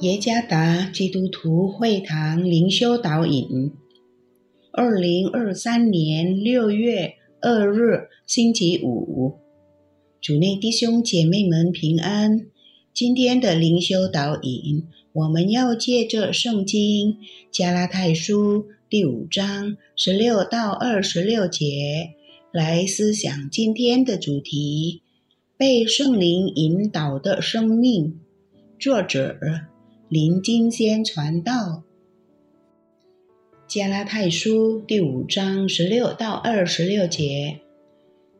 耶加达基督徒会堂灵修导引，二零二三年六月二日星期五，主内弟兄姐妹们平安。今天的灵修导引，我们要借着圣经加拉太书第五章十六到二十六节来思想今天的主题：被圣灵引导的生命。作者。林金仙传道，加拉太书第五章十六到二十六节，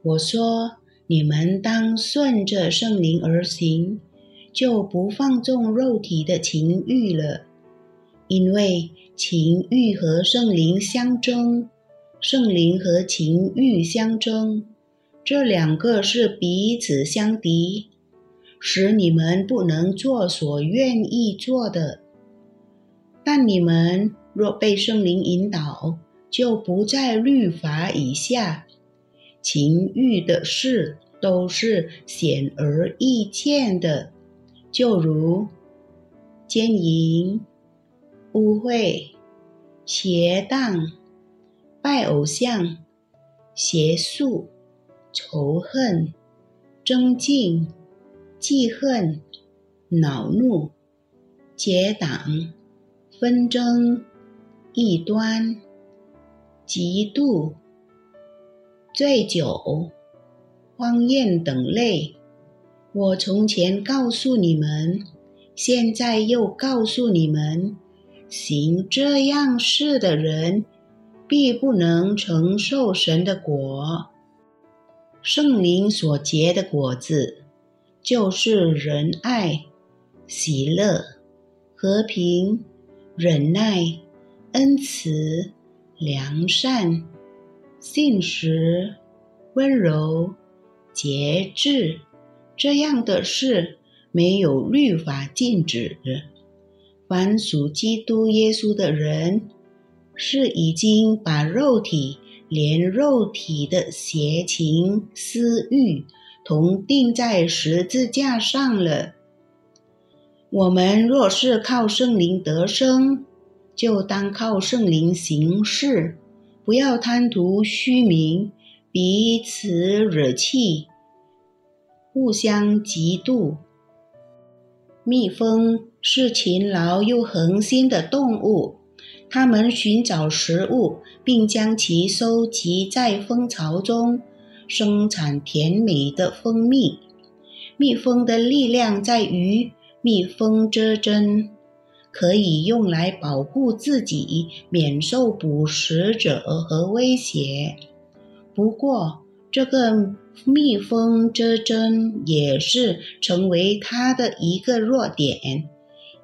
我说：你们当顺着圣灵而行，就不放纵肉体的情欲了。因为情欲和圣灵相争，圣灵和情欲相争，这两个是彼此相敌。使你们不能做所愿意做的，但你们若被圣灵引导，就不在律法以下。情欲的事都是显而易见的，就如奸淫、污秽、邪荡、拜偶像、邪术、仇恨、争竞。记恨、恼怒、结党、纷争、异端、嫉妒、醉酒、荒宴等类，我从前告诉你们，现在又告诉你们：行这样事的人，必不能承受神的果。圣灵所结的果子。就是仁爱、喜乐、和平、忍耐、恩慈、良善、信实、温柔、节制，这样的事没有律法禁止。凡属基督耶稣的人，是已经把肉体连肉体的邪情私欲。同钉在十字架上了。我们若是靠圣灵得生，就当靠圣灵行事，不要贪图虚名，彼此惹气，互相嫉妒。蜜蜂是勤劳又恒心的动物，它们寻找食物，并将其收集在蜂巢中。生产甜美的蜂蜜。蜜蜂的力量在于蜜蜂蛰针，可以用来保护自己免受捕食者和威胁。不过，这个蜜蜂蛰针也是成为它的一个弱点，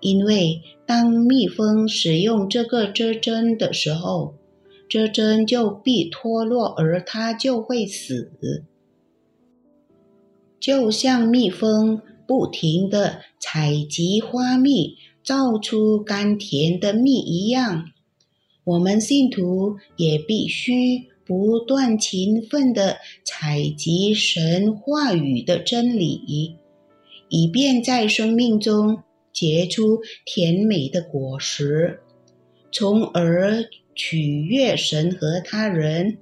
因为当蜜蜂使用这个蛰针的时候，这针就必脱落，而它就会死，就像蜜蜂不停地采集花蜜，造出甘甜的蜜一样。我们信徒也必须不断勤奋地采集神话语的真理，以便在生命中结出甜美的果实，从而。取悦神和他人。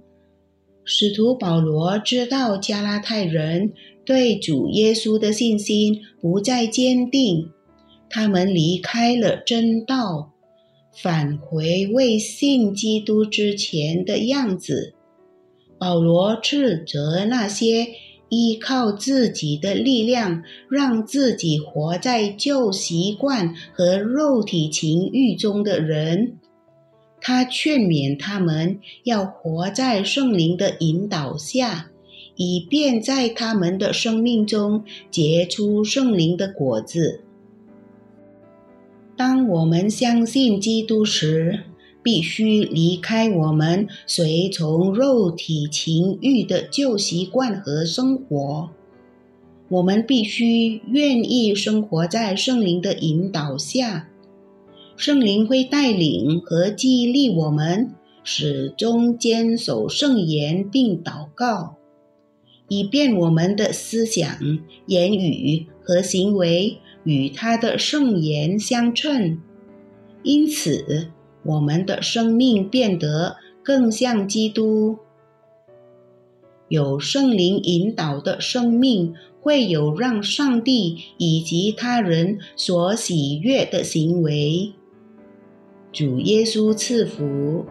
使徒保罗知道加拉太人对主耶稣的信心不再坚定，他们离开了真道，返回未信基督之前的样子。保罗斥责那些依靠自己的力量，让自己活在旧习惯和肉体情欲中的人。他劝勉他们要活在圣灵的引导下，以便在他们的生命中结出圣灵的果子。当我们相信基督时，必须离开我们随从肉体情欲的旧习惯和生活。我们必须愿意生活在圣灵的引导下。圣灵会带领和激励我们，始终坚守圣言并祷告，以便我们的思想、言语和行为与他的圣言相称，因此我们的生命变得更像基督。有圣灵引导的生命，会有让上帝以及他人所喜悦的行为。主耶稣赐福。